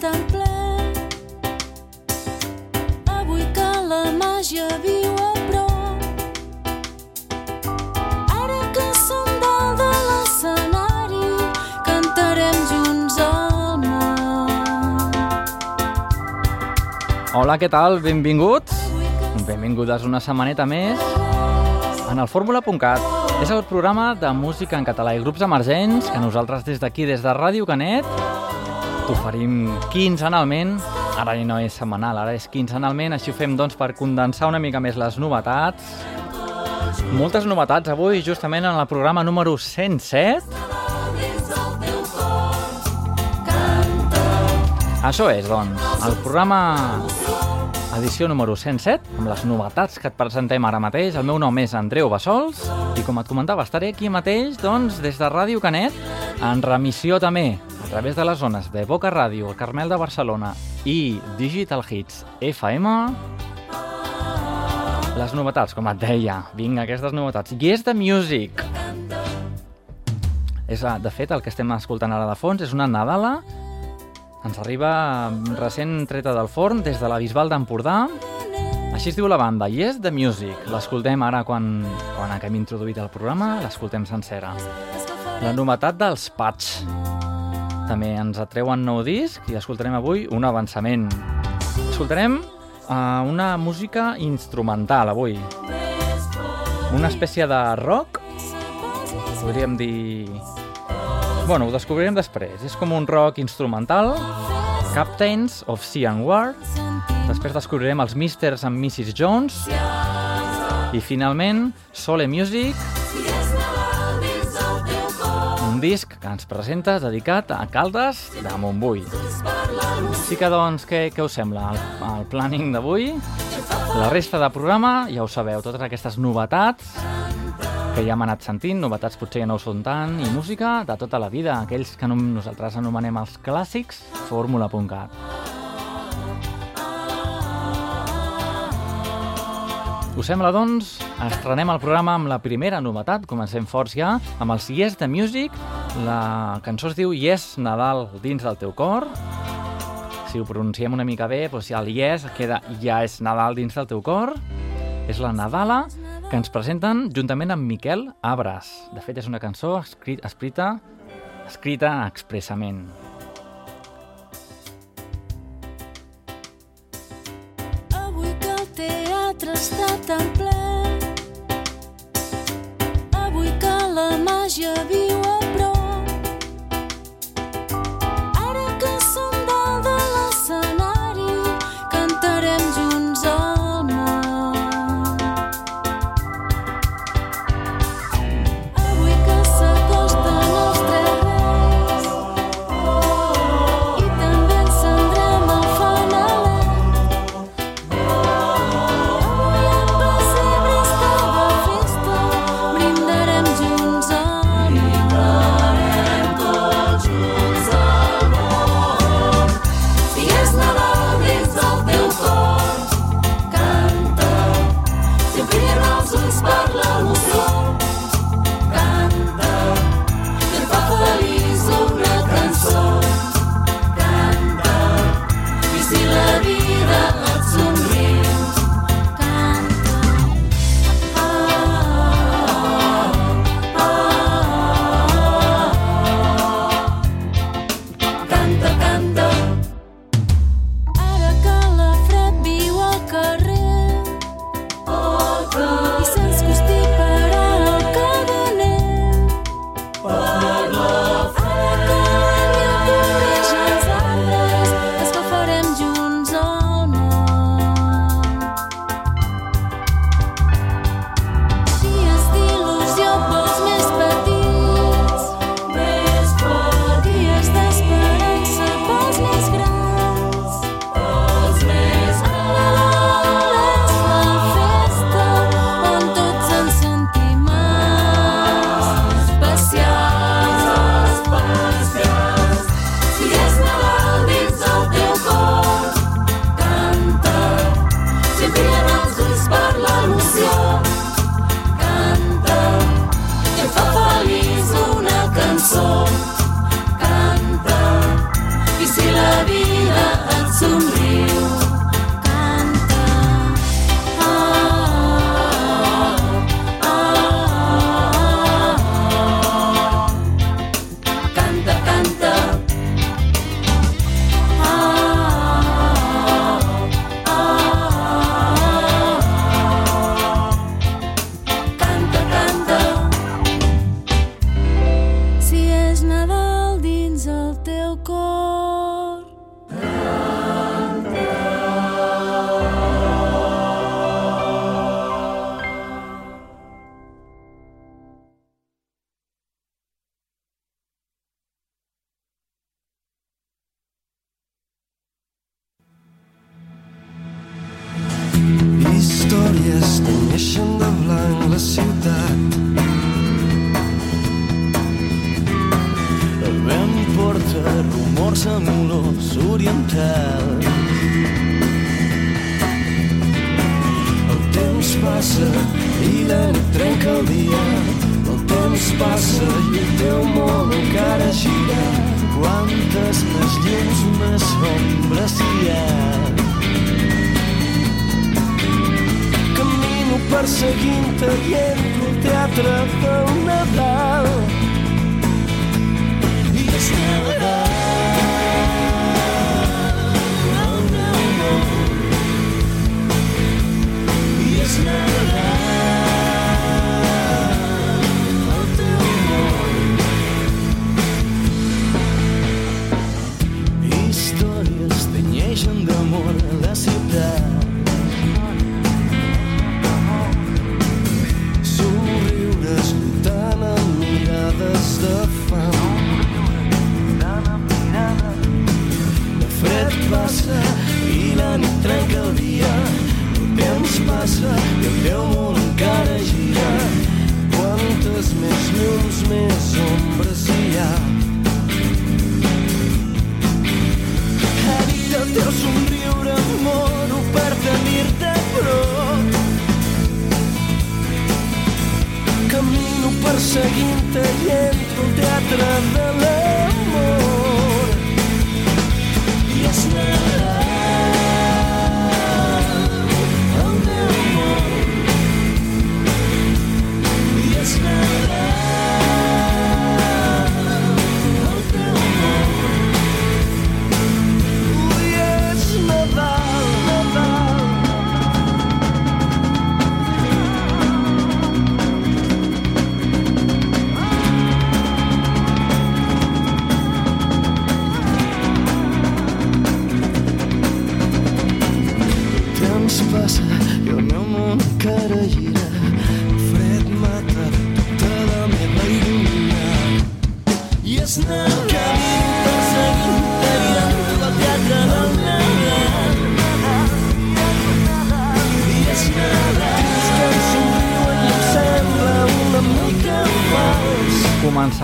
tan ple. Avui que la màgia viu a prop. Ara que som dalt de l'escenari, cantarem junts al món. Hola, què tal? Benvinguts. Benvingudes una setmaneta més en el Fórmula.cat. És el programa de música en català i grups emergents que nosaltres des d'aquí, des de Ràdio Canet, t'oferim quinzenalment. Ara no és setmanal, ara és quinzenalment. Així ho fem doncs, per condensar una mica més les novetats. Moltes novetats avui, justament en el programa número 107. Això és, doncs, el programa edició número 107, amb les novetats que et presentem ara mateix. El meu nom és Andreu Bassols i, com et comentava, estaré aquí mateix, doncs, des de Ràdio Canet, en remissió també, través de les zones de Boca Ràdio, el Carmel de Barcelona i Digital Hits FM. Les novetats, com et deia, vinga, aquestes novetats. Yes the Music. És, ah, de fet, el que estem escoltant ara de fons és una Nadala ens arriba recent treta del forn des de la Bisbal d'Empordà. Així es diu la banda, Yes The Music. L'escoltem ara quan, quan hem introduït el programa, l'escoltem sencera. La novetat dels Patch. També ens atreuen nou disc i escoltarem avui un avançament. Escoltarem uh, una música instrumental avui. Una espècie de rock, podríem dir Bueno, ho descobrirem després. És com un rock instrumental, Captains of Sea and War. Després descobrirem els Misters and Mrs. Jones. I finalment, Sole Music, un disc que ens presenta dedicat a Caldes de Montbui. Sí que, doncs, què, què us sembla el, el planning d'avui? La resta de programa, ja ho sabeu, totes aquestes novetats que ja hem anat sentint, novetats potser ja no ho són tant, i música de tota la vida, aquells que nosaltres anomenem els clàssics, fórmula.cat. Us sembla, doncs? Estrenem el programa amb la primera novetat, comencem forts ja, amb els Yes the Music, la cançó es diu Yes Nadal dins del teu cor, si ho pronunciem una mica bé, doncs el Yes queda Ja és Nadal dins del teu cor, és la Nadala, que ens presenten juntament amb Miquel Abras. De fet, és una cançó escrit, escrita, escrita expressament. Tan ple. Avui que la màgia viu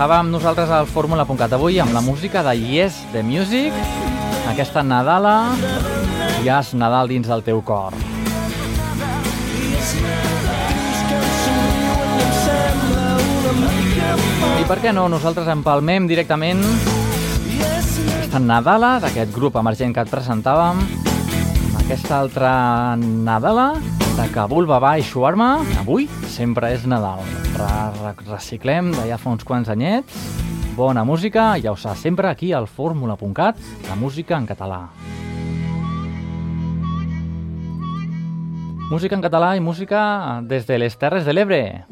Començàvem nosaltres al Fórmula.cat avui amb la música de Yes, The Music, aquesta Nadala, ja és Nadal dins del teu cor. I. I per què no, nosaltres empalmem directament I aquesta Nadala d'aquest grup emergent que et presentàvem, aquesta altra Nadala de Kabul Baba i Shawarma, avui sempre és Nadal. Re -re Reciclem de ja fa uns quants anyets, bona música, ja ho saps, sempre aquí al fórmula.cat, la música en català. Música en català i música des de les Terres de l'Ebre.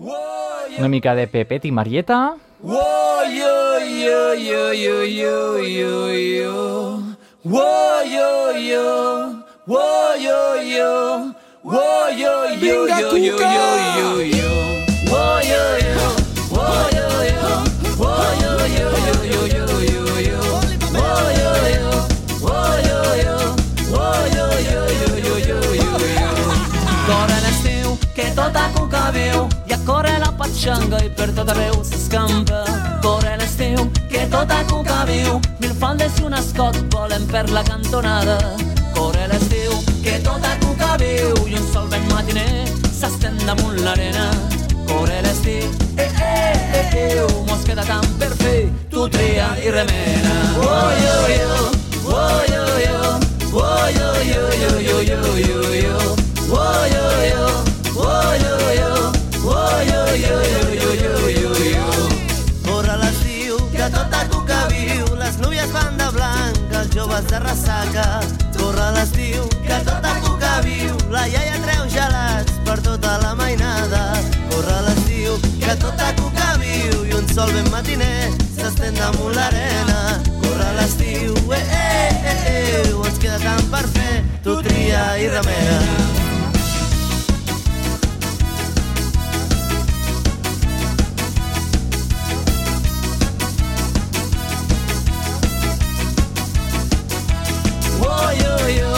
Una mica de Pepet i Marieta, Whoa, yo, yo, yo, yo, yo, yo, yo. Whoa, yo, yo. Whoa, yo, yo. Whoa, yo, yo, yo, yo, yo, yo, yo. Whoa, yo, yo. Whoa, yo, yo. Whoa, yo, yo, yo, yo, yo, yo, yo. Whoa, yo, yo. Whoa, yo, yo. Whoa, yo, yo, yo, yo, yo, yo, yo. Corre l'estiu, que tot a cuca patxanga i per tot arreu s'escampa. Corre l'estiu, que tot a cuca viu, mil faldes i un escot volen per la cantonada. Corre l'estiu, que tot a cuca viu, i un sol ben matiner s'estén damunt l'arena. Corre l'estiu, eh, eh, eh, eh, mos queda tant per fer, tu tria i remena. Oh, yo, yo, oh, yo, yo, oh, yo, yo, yo, yo, yo, yo, yo. Oh, yo, oh, oh, joves de ressaca. Corre l'estiu, que tot a cuca viu, la iaia treu gelats tota la mainada. Corre l'estiu, que tot a cuca viu, i un sol ben matiner s'estén damunt l'arena. Corre l'estiu, eh, eh, eh, eh, ens queda tant per fer, tu tria i remena. Oh, yo, yo,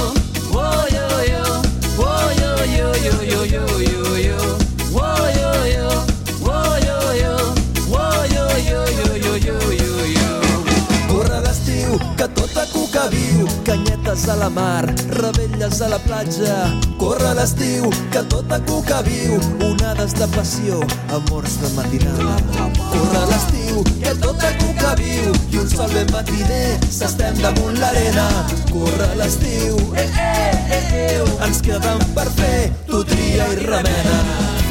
canyetes a la mar, rebelles a la platja, corre l'estiu, que tota cuca viu, onades de passió, amors de matinada. Corre l'estiu, que tota cuca viu, sol ben matiner s'estem damunt l'arena. Corre l'estiu, eh, eh, eh, eh, ens queden per fer, tu tria i remena.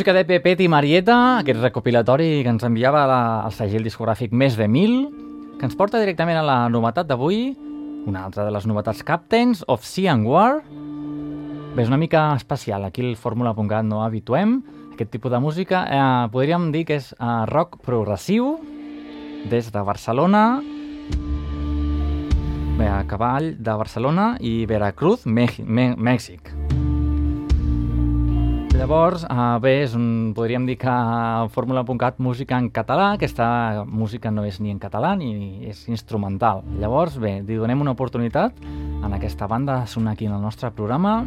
Música de Pepet i Marieta, aquest recopilatori que ens enviava la, el segell discogràfic Més de Mil, que ens porta directament a la novetat d'avui, una altra de les novetats Captains of Sea and War. Bé, és una mica especial, aquí el Fórmula.cat no habituem aquest tipus de música. Eh, podríem dir que és eh, rock progressiu, des de Barcelona, bé, a cavall de Barcelona i Veracruz, Mèxic. Llavors, uh, bé, és un, podríem dir que Fórmula.cat música en català, aquesta música no és ni en català ni és instrumental. Llavors, bé, li donem una oportunitat en aquesta banda sonar aquí en el nostre programa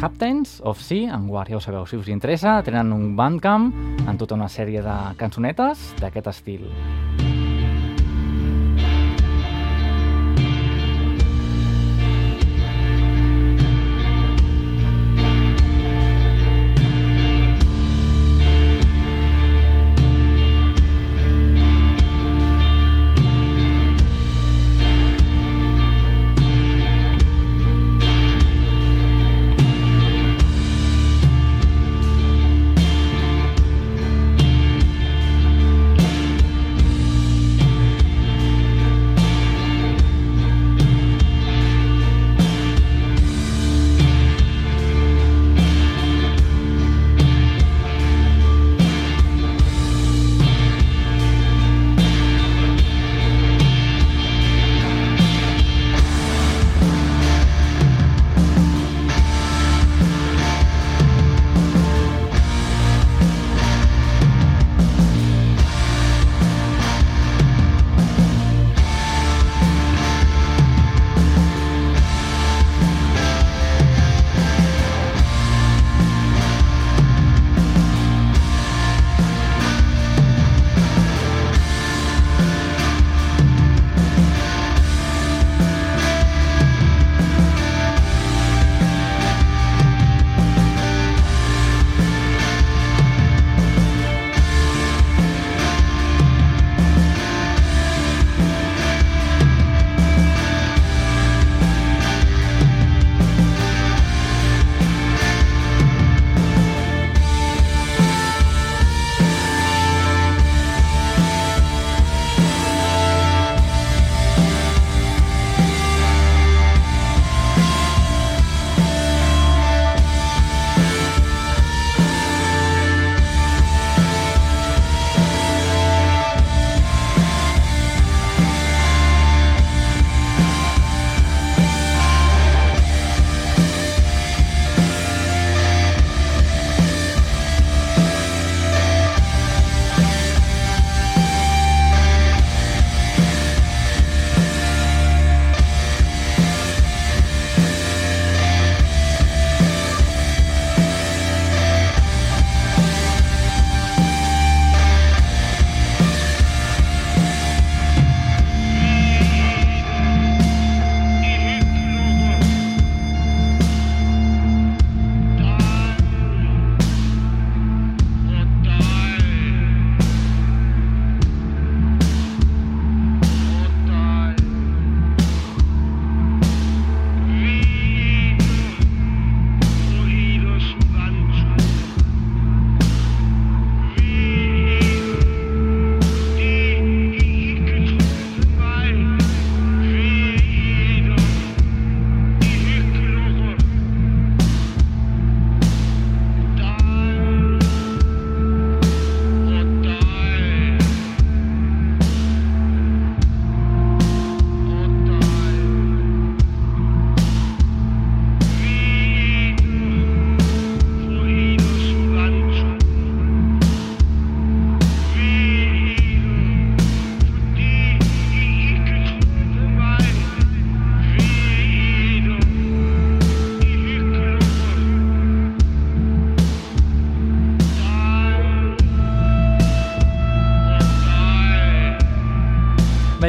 Captains of Sea and War, ja ho sabeu, si us interessa, tenen un bandcamp amb tota una sèrie de cançonetes d'aquest estil.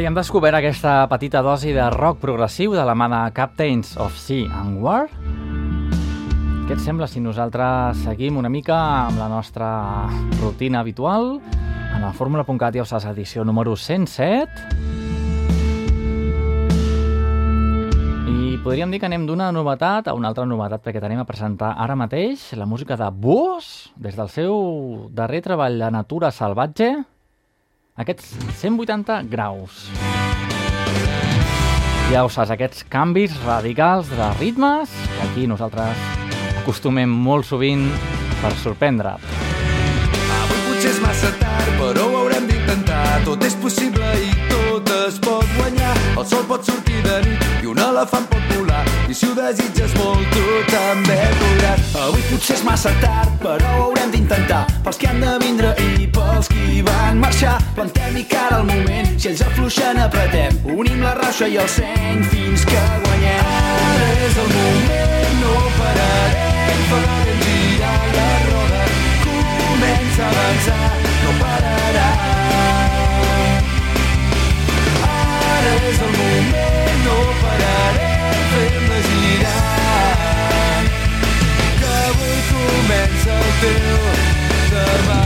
Hem descobert aquesta petita dosi de rock progressiu de la mà de Captains of Sea and War. Què et sembla si nosaltres seguim una mica amb la nostra rutina habitual? En el fórmula.cat ja ho saps, edició número 107 i podríem dir que anem d'una novetat a una altra novetat perquè tenim a presentar ara mateix la música de Búhos des del seu darrer treball de Natura Salvatge aquests 180 graus. Ja ho saps, aquests canvis radicals de ritmes que aquí nosaltres acostumem molt sovint per sorprendre. Avui potser és massa tard, però ho haurem d'intentar. Tot és possible i tot es pot guanyar. El sol pot sortir de nit i un elefant pot. I si ho desitges molt, tu també podràs. Avui potser és massa tard, però ho haurem d'intentar. Pels que han de vindre i pels qui van marxar. Plantem i cara al moment, si ells afluixen apretem. Unim la raixa i el seny fins que guanyem. Ara és el moment, no pararem, farem girar la roda. Comença a avançar, no pararà. Ara és el moment, no pararem, fem-la girar. Que avui comença el teu demà.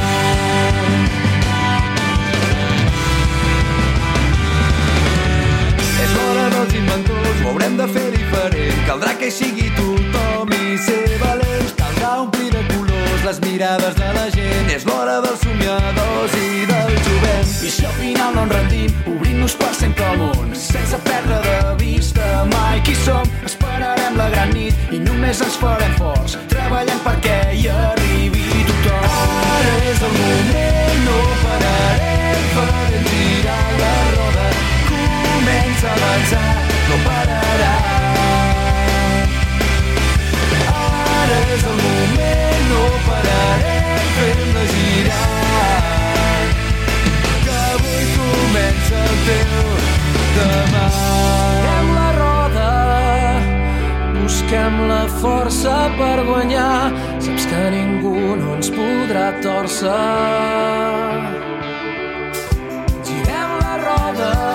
És l'hora dels inventors, ho haurem de fer diferent. Caldrà que hi sigui tothom i ser valents. Caldrà omplir de colors les mirades de la gent. És l'hora dels somiadors i del jovent. I si al final no ens rendim, obrint-nos per sempre al món. Sense perdre de vista mai qui som. Esperarem la gran nit i només ens farem forts. Treballant perquè hi arribi tothom. Ara és el moment, no pararem. Farem girar la roda. Comença a avançar, no pararà. Ara és el moment, no pararem, fem-la girar. Comença el teu demà. Roda, busquem la força per guanyar. Saps que ningú no ens podrà torcer. Girem la roda,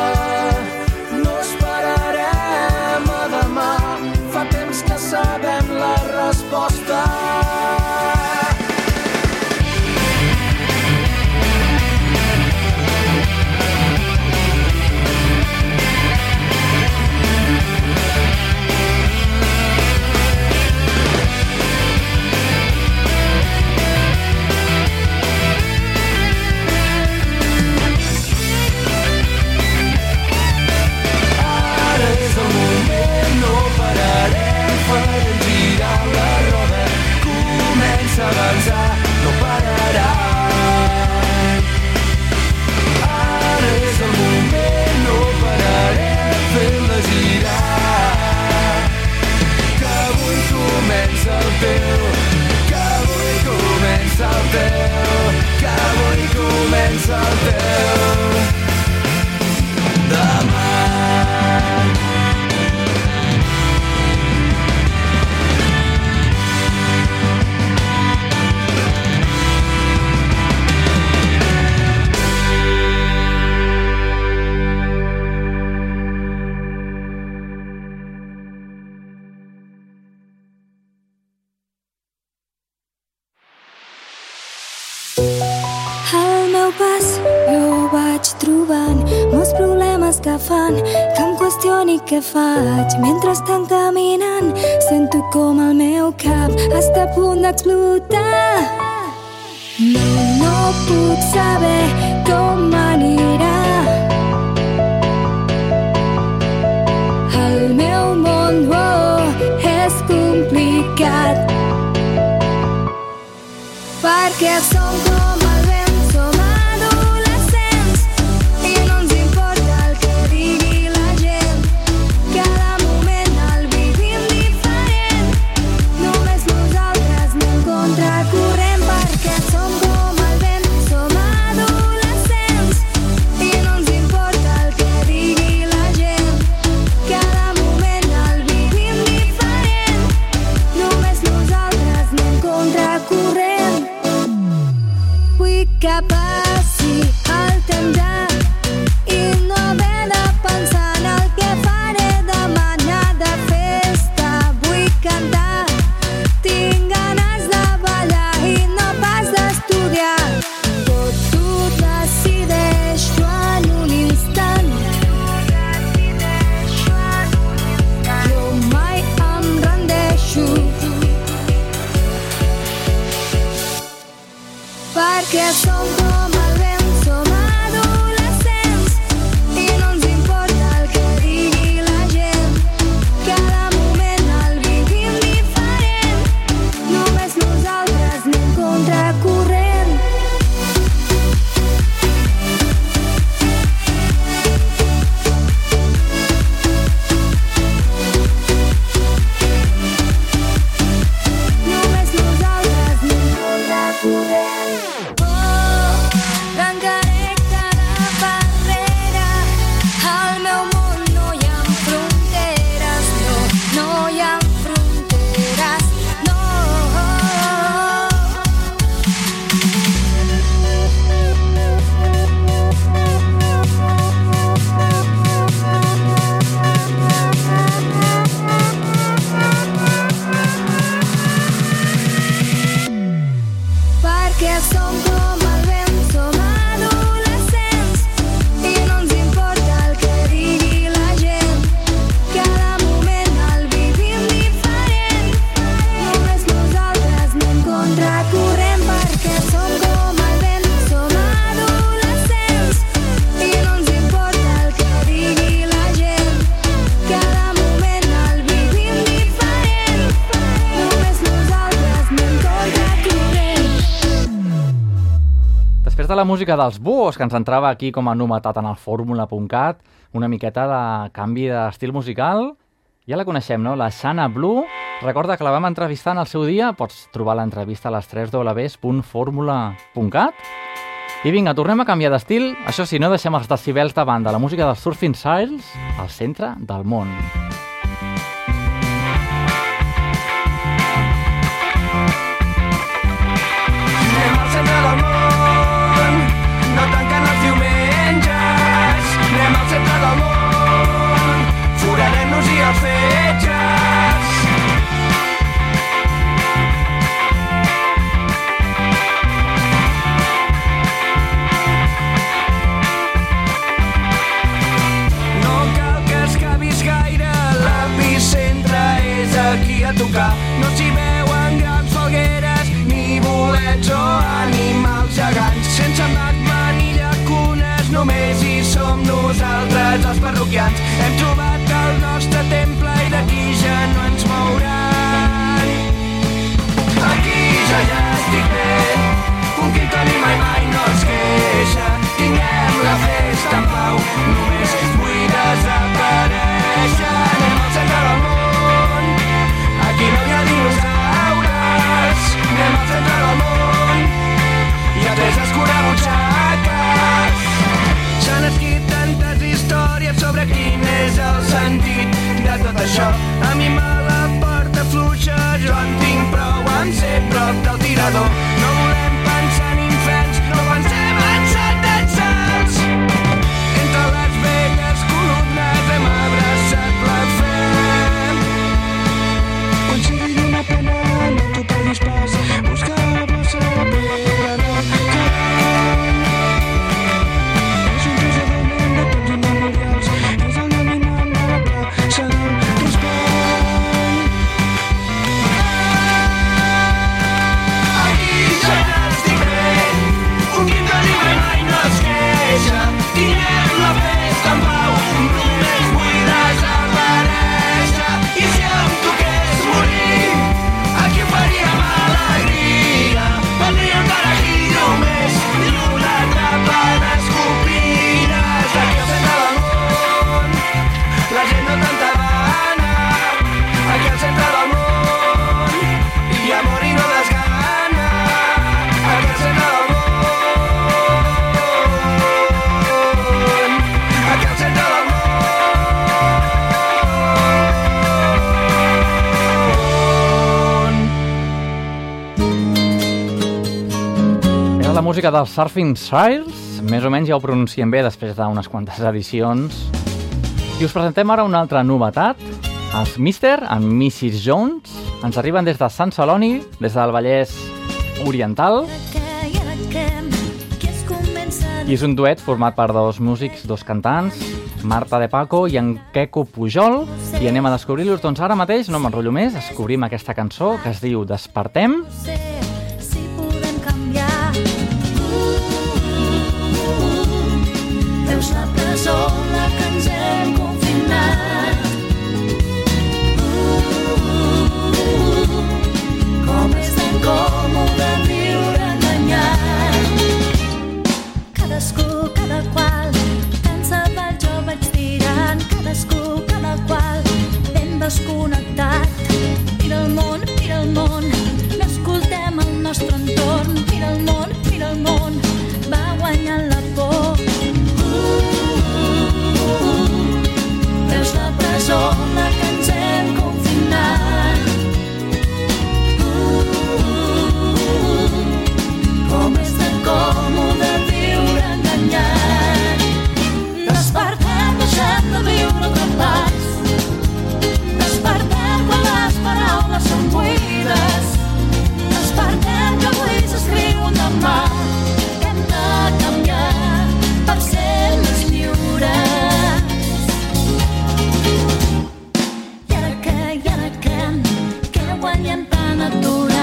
que avui comença el teu. Molts problemes que fan que em qüestioni què faig. Mentre estan caminant sento com el meu cap està a punt d'explotar. No, no puc saber com anirà. El meu món oh, és complicat. Perquè som com música dels Búhos, que ens entrava aquí com a novetat en el fórmula.cat, una miqueta de canvi d'estil musical. Ja la coneixem, no? La Sana Blue. Recorda que la vam entrevistar en el seu dia. Pots trobar l'entrevista a les 3 www.formula.cat. I vinga, tornem a canviar d'estil. Això sí, no deixem els decibels de banda. La música dels Surfing Siles al centre del món. Música dels Surfing Siles. Més o menys ja ho pronunciem bé després d'unes quantes edicions. I us presentem ara una altra novetat. Els Mr. and Mrs. Jones ens arriben des de Sant Celoni, des del Vallès Oriental, i és un duet format per dos músics, dos cantants, Marta de Paco i en Queco Pujol, i anem a descobrir-los. Doncs ara mateix, no m'enrotllo més, descobrim aquesta cançó que es diu Despertem, sé còmode viure enganyat. Cadascú, cada qual, cansa del jo vaig tirant. Cadascú, cada qual, ben desconnectat. Mira el món, mira el món, no escoltem el nostre entorn. Mira el món, mira el món, va guanyant la por. Uh, uh, còmode viure enganyat. Despertar, deixat de viure atrapats. Despertar quan les paraules són buides. Despertar que avui s'escriu un demà. Hem de canviar per ser més lliures. I ara que, i ara que, que guanyem tan aturat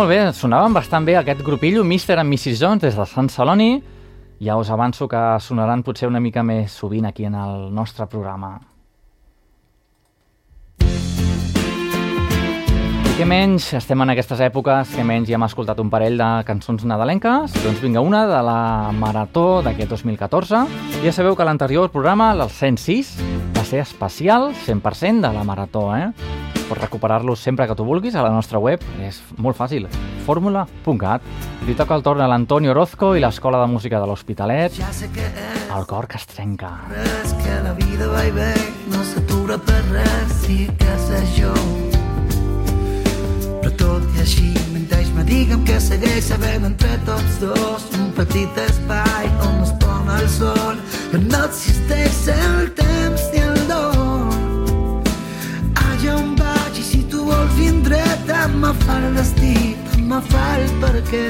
Molt bé, sonaven bastant bé aquest grupillo, Mr. and Mrs. Jones, des de Sant Celoni. Ja us avanço que sonaran potser una mica més sovint aquí en el nostre programa. I què menys, estem en aquestes èpoques, que menys ja hem escoltat un parell de cançons nadalenques, doncs vinga una de la Marató d'aquest 2014. Ja sabeu que l'anterior programa, el 106, va ser especial 100% de la Marató, eh? Pots recuperar-los sempre que tu vulguis a la nostra web, és molt fàcil, fórmula.cat. Li toca el torn a l'Antonio Orozco i l'Escola de Música de l'Hospitalet, Ja el cor que es trenca. res, que la vida va i ve, no s'atura per res, sí que sé jo. Però tot i així, menteix-me, digue'm que segueix sabent entre tots dos un petit espai on es pon el sol, que no existeix el temps ni el vols vindré, tant me fa el destí, me fa el perquè.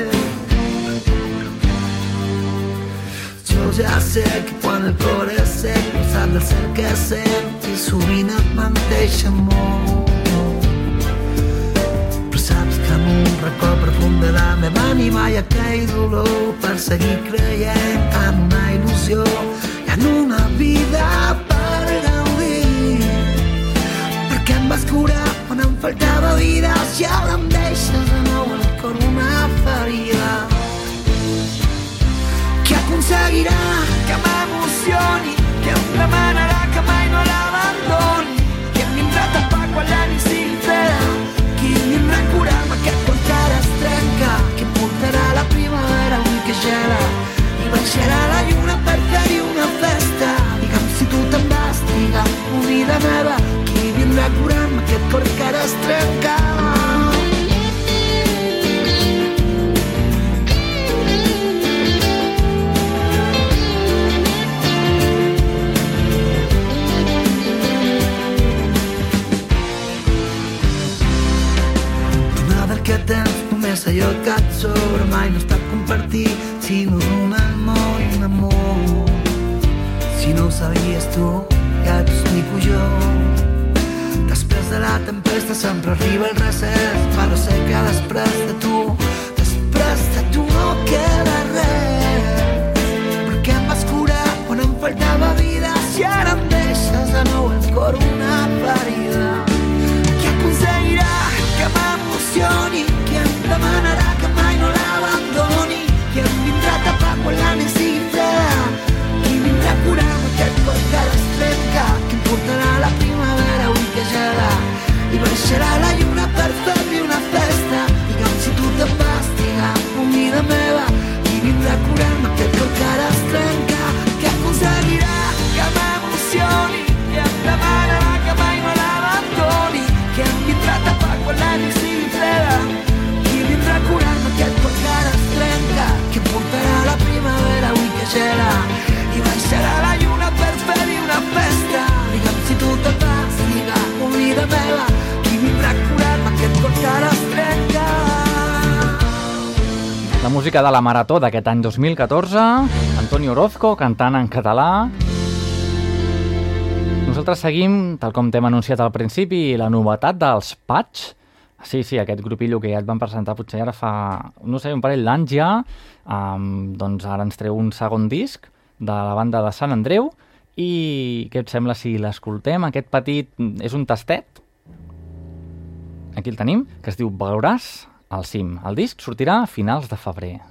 Jo ja sé que quan el cor és sec no s'ha de ser que sent i sovint et menteixen molt. Però saps que en un racó profund de la meva ànima hi ha aquell dolor per seguir creient en una il·lusió i en una vida per gaudir. Perquè em vas curar faltava vida si ara em deixes de nou el cor una ferida. Que aconseguirà que m'emocioni, que em demanarà que mai no l'abandoni, que em vindrà a tapar quan la música de la Marató d'aquest any 2014, Antonio Orozco cantant en català. Nosaltres seguim, tal com t'hem anunciat al principi, la novetat dels Patch. Sí, sí, aquest grupillo que ja et van presentar potser ara fa, no sé, un parell d'anys ja, um, doncs ara ens treu un segon disc de la banda de Sant Andreu i què et sembla si l'escoltem? Aquest petit és un tastet, aquí el tenim, que es diu Veuràs al cim. El disc sortirà a finals de febrer.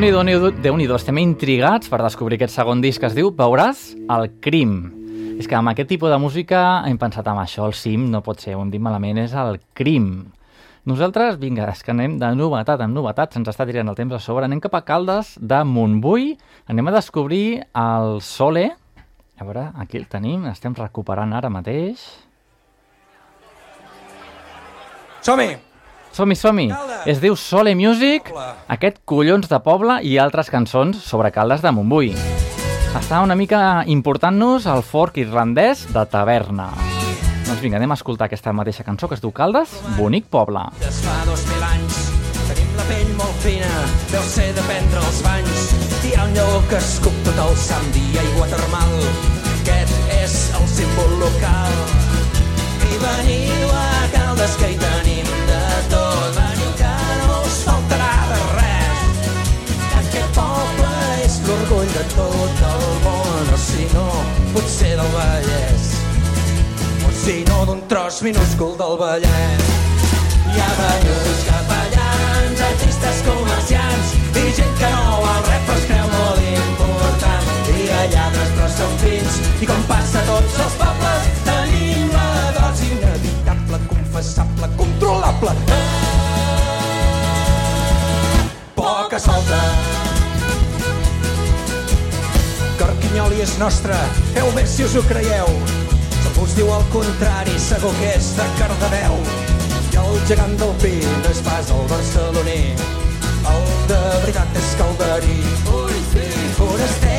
Déu-n'hi-do, Déu-n'hi-do, Déu-n'hi-do, estem intrigats per descobrir aquest segon disc que es diu Veuràs el crim. És que amb aquest tipus de música hem pensat amb això, el cim no pot ser, ho hem dit malament, és el crim. Nosaltres, vinga, és que anem de novetat en novetat, se'ns està tirant el temps a sobre, anem cap a Caldes de Montbui, anem a descobrir el Sole, a veure, aquí el tenim, estem recuperant ara mateix. Som-hi! Som-hi, som-hi! Es diu Sole Music, aquest collons de poble i altres cançons sobre Caldes de Montbui. Està una mica important-nos el fork irlandès de taverna. Doncs vinga, anem a escoltar aquesta mateixa cançó que es diu Caldes, bonic poble. Des fa dos mil anys tenim la pell molt fina, deu ser de prendre els banys. Hi ha un lleó que escup tot el sant dia aigua termal. Aquest és el símbol local. I veniu a Caldes que hi tenim tot. El o si no, potser no, tros minúscul del Vallès. Hi ha banyos, capellans, artistes comerciants i gent que no val res però es creu molt important. Hi ha lladres però són fins i com passa tots els pobles confessable, controlable. Poca solta. Carquinyoli és nostre, feu bé si us ho creieu. Si algú us diu el contrari, segur que és de Cardedeu. I el gegant del pi no és pas el barceloní, el de veritat és calderí. Ui, sí. Forasters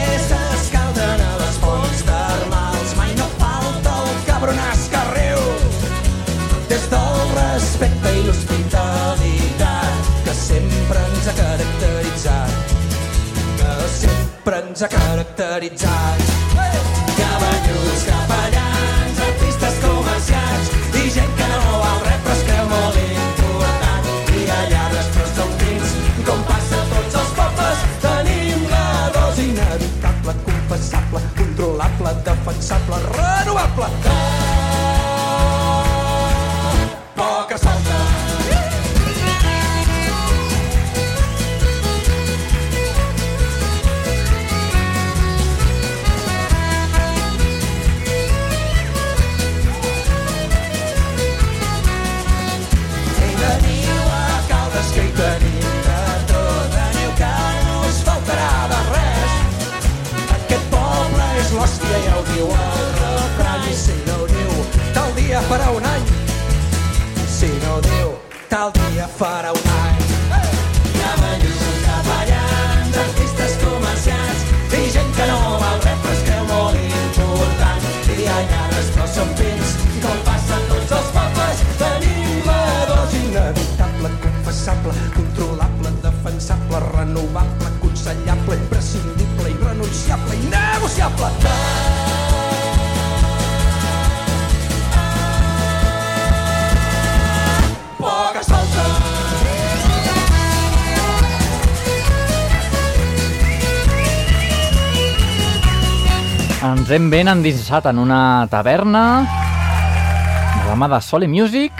sempre ens ha caracteritzat. Cabanyos, capellans, artistes comerciants i gent que no val res però es creu molt important. I ha lladres però són fins i com passa a tots els pobles tenim la dosi inevitable, confessable, controlable, defensable, renovable. Poca farà un any. Si no diu, tal dia farà un any. Banyos, capellans, artistes comerciants i gent que no val res però es creu molt important. I lladres però són pins i com passa a tots els pobles tenim la dosi inevitable, confessable, controlable, defensable, renovable, aconsellable, imprescindible, irrenunciable, innegociable. Poca Ens hem ben endinsat en una taverna la mà de Sole Music.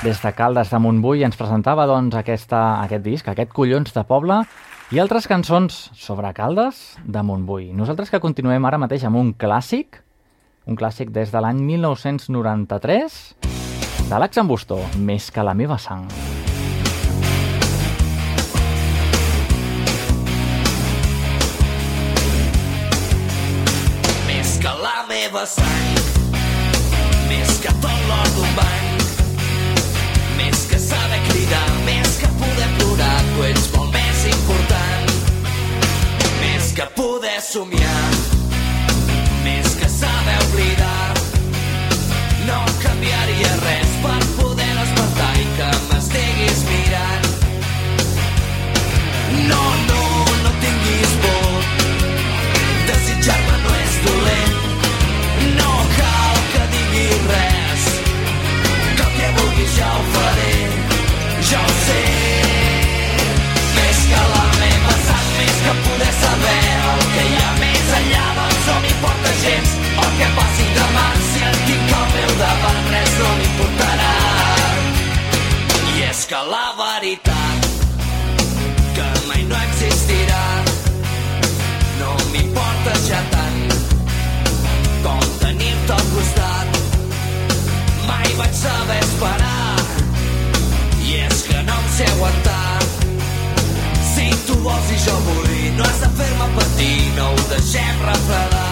Des de Caldes de Montbui ens presentava doncs, aquesta, aquest disc, aquest collons de poble i altres cançons sobre Caldes de Montbui. Nosaltres que continuem ara mateix amb un clàssic, un clàssic des de l'any 1993, de l'Ax Bustó, Més que la meva sang. Més meva sang, més que tot l'or d'un bany, més que saber cridar, més que poder plorar, tu ets molt més important. Més que poder somiar, més que saber oblidar, no canviaria res que la veritat que mai no existirà. No m'importa ja tant com tenir-te al costat. Mai vaig saber esperar i és que no em sé aguantar. Si tu vols i jo vull no has de fer-me patir no ho deixem refredar.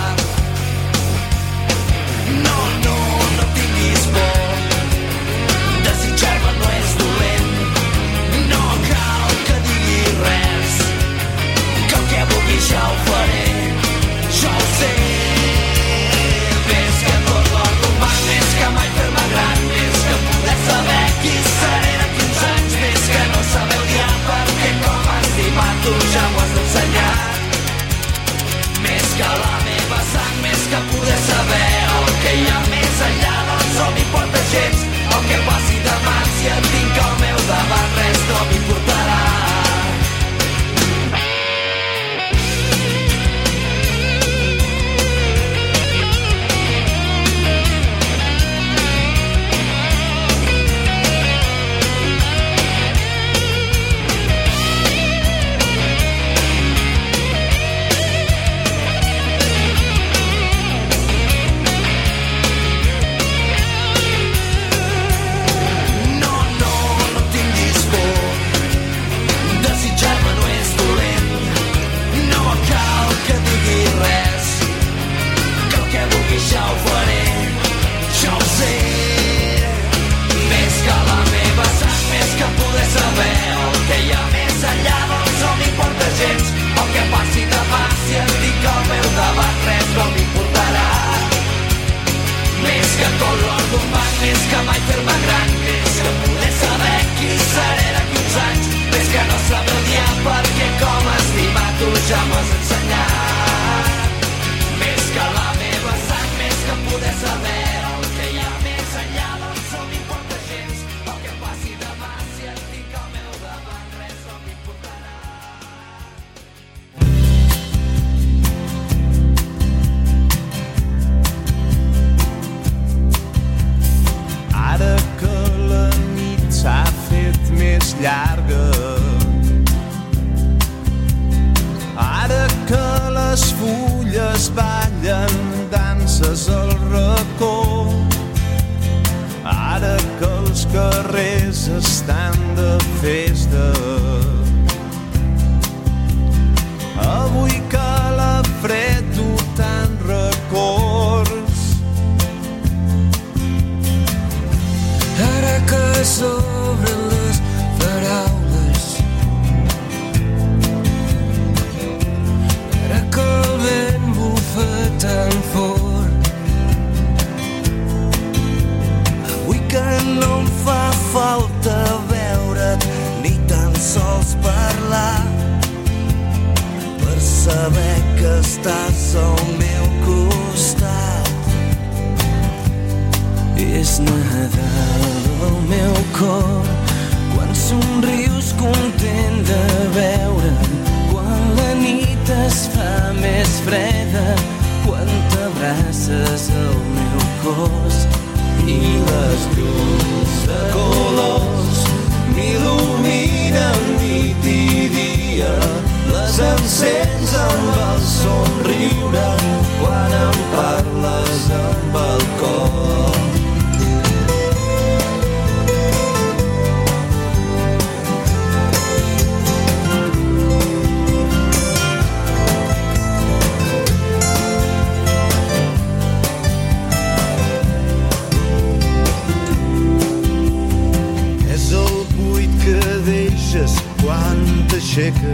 chicken.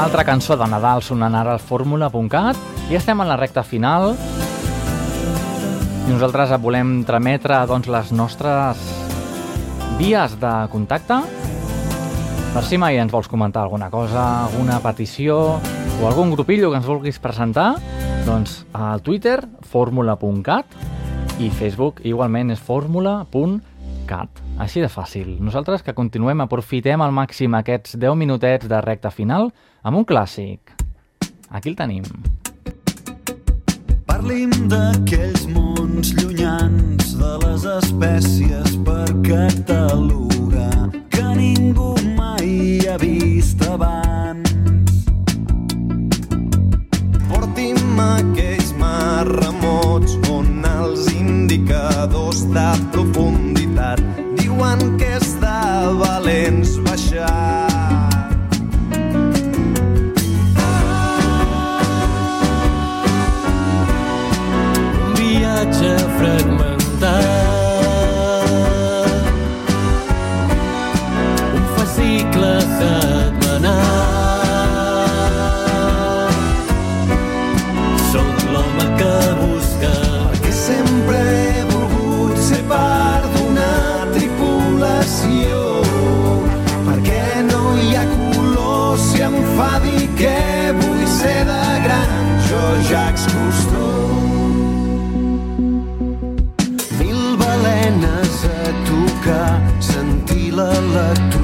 Altra cançó de Nadal sonant ara al fórmula.cat i estem en la recta final i nosaltres volem trametre doncs, les nostres vies de contacte per si mai ens vols comentar alguna cosa, alguna petició o algun grupillo que ens vulguis presentar, doncs al Twitter, fórmula.cat i Facebook igualment és fórmula.cat. Així de fàcil. Nosaltres que continuem, aprofitem al màxim aquests 10 minutets de recta final amb un clàssic. Aquí el tenim. Parlim d'aquells mons llunyans de les espècies per catalogar que ningú mai ha vist abans. Porti'm aquells mars remots on els indicadors de profunditat diuen que és de valents baixar. Que vull ser de gran. Jo ja Cousteau. Mil balenes a tocar, sentir l'electrostàtica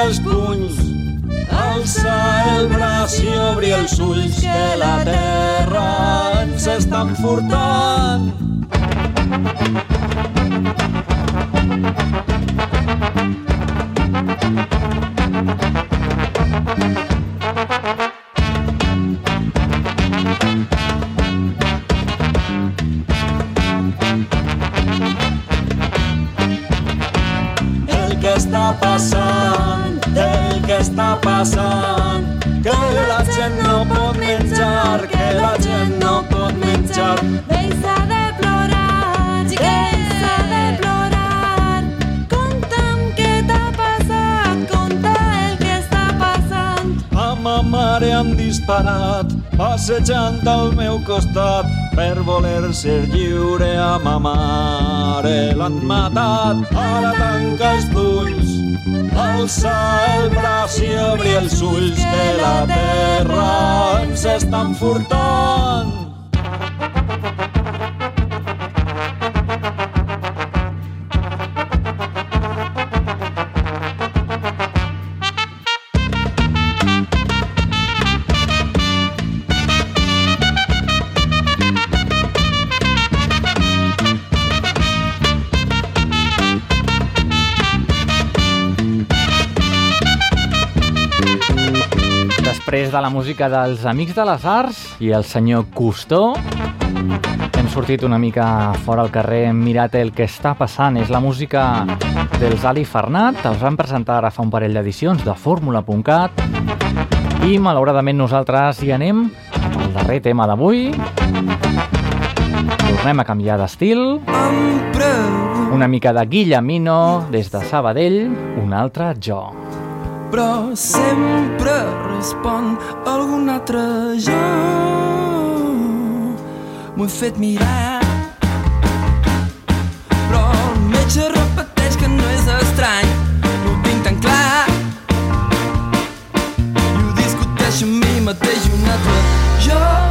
els punys, alça el braç i obri els ulls que la terra ens està enfurtant. El passejant al meu costat, per voler ser lliure a ma mare l'han matat. Ara tanca els ulls, alça el braç i obri els ulls, que la terra ens està enfurtant. De la música dels Amics de les Arts i el senyor Custó, hem sortit una mica fora al carrer, hem mirat el que està passant. És la música dels Ali Farnat, els van presentar ara fa un parell d'edicions de Fórmula.cat i malauradament nosaltres hi anem el darrer tema d'avui. Tornem a canviar d'estil. Una mica de Guillemino des de Sabadell, un altre jo. Però sempre respon algun altre jo. M'ho he fet mirar, però el metge repeteix que no és estrany, no ho tinc tan clar. I ho discuteixo amb mi mateix un altre jo.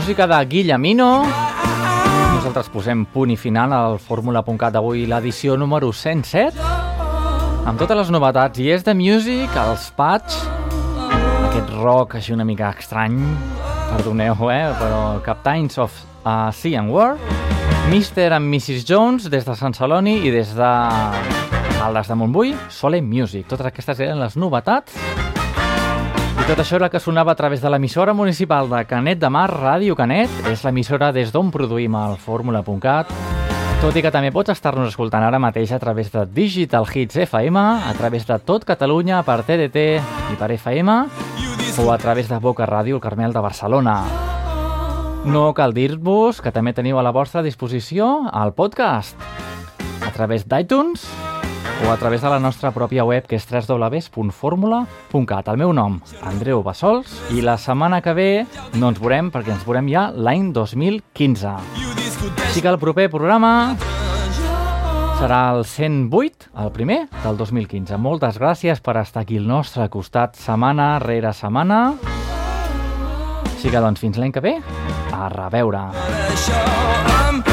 Música de Guillemino nosaltres posem punt i final al Fórmula.cat d'avui, l'edició número 107 amb totes les novetats i és de Music, els Patch aquest rock així una mica estrany perdoneu, eh, però Captains of uh, Sea and War Mr. and Mrs. Jones des de Sant Celoni i des de Caldes de Montbui, Sole Music totes aquestes eren les novetats tot això era que sonava a través de l'emissora municipal de Canet de Mar, Ràdio Canet. És l'emissora des d'on produïm el Fórmula.cat. Tot i que també pots estar-nos escoltant ara mateix a través de Digital Hits FM, a través de tot Catalunya per TDT i per FM, o a través de Boca Ràdio, el Carmel de Barcelona. No cal dir-vos que també teniu a la vostra disposició el podcast a través d'iTunes o a través de la nostra pròpia web que és www.formula.cat. El meu nom, Andreu Bassols, i la setmana que ve no ens veurem perquè ens veurem ja l'any 2015. Així que el proper programa serà el 108, el primer del 2015. Moltes gràcies per estar aquí al nostre costat setmana rere setmana. Així que doncs fins l'any que ve, a reveure. Per això em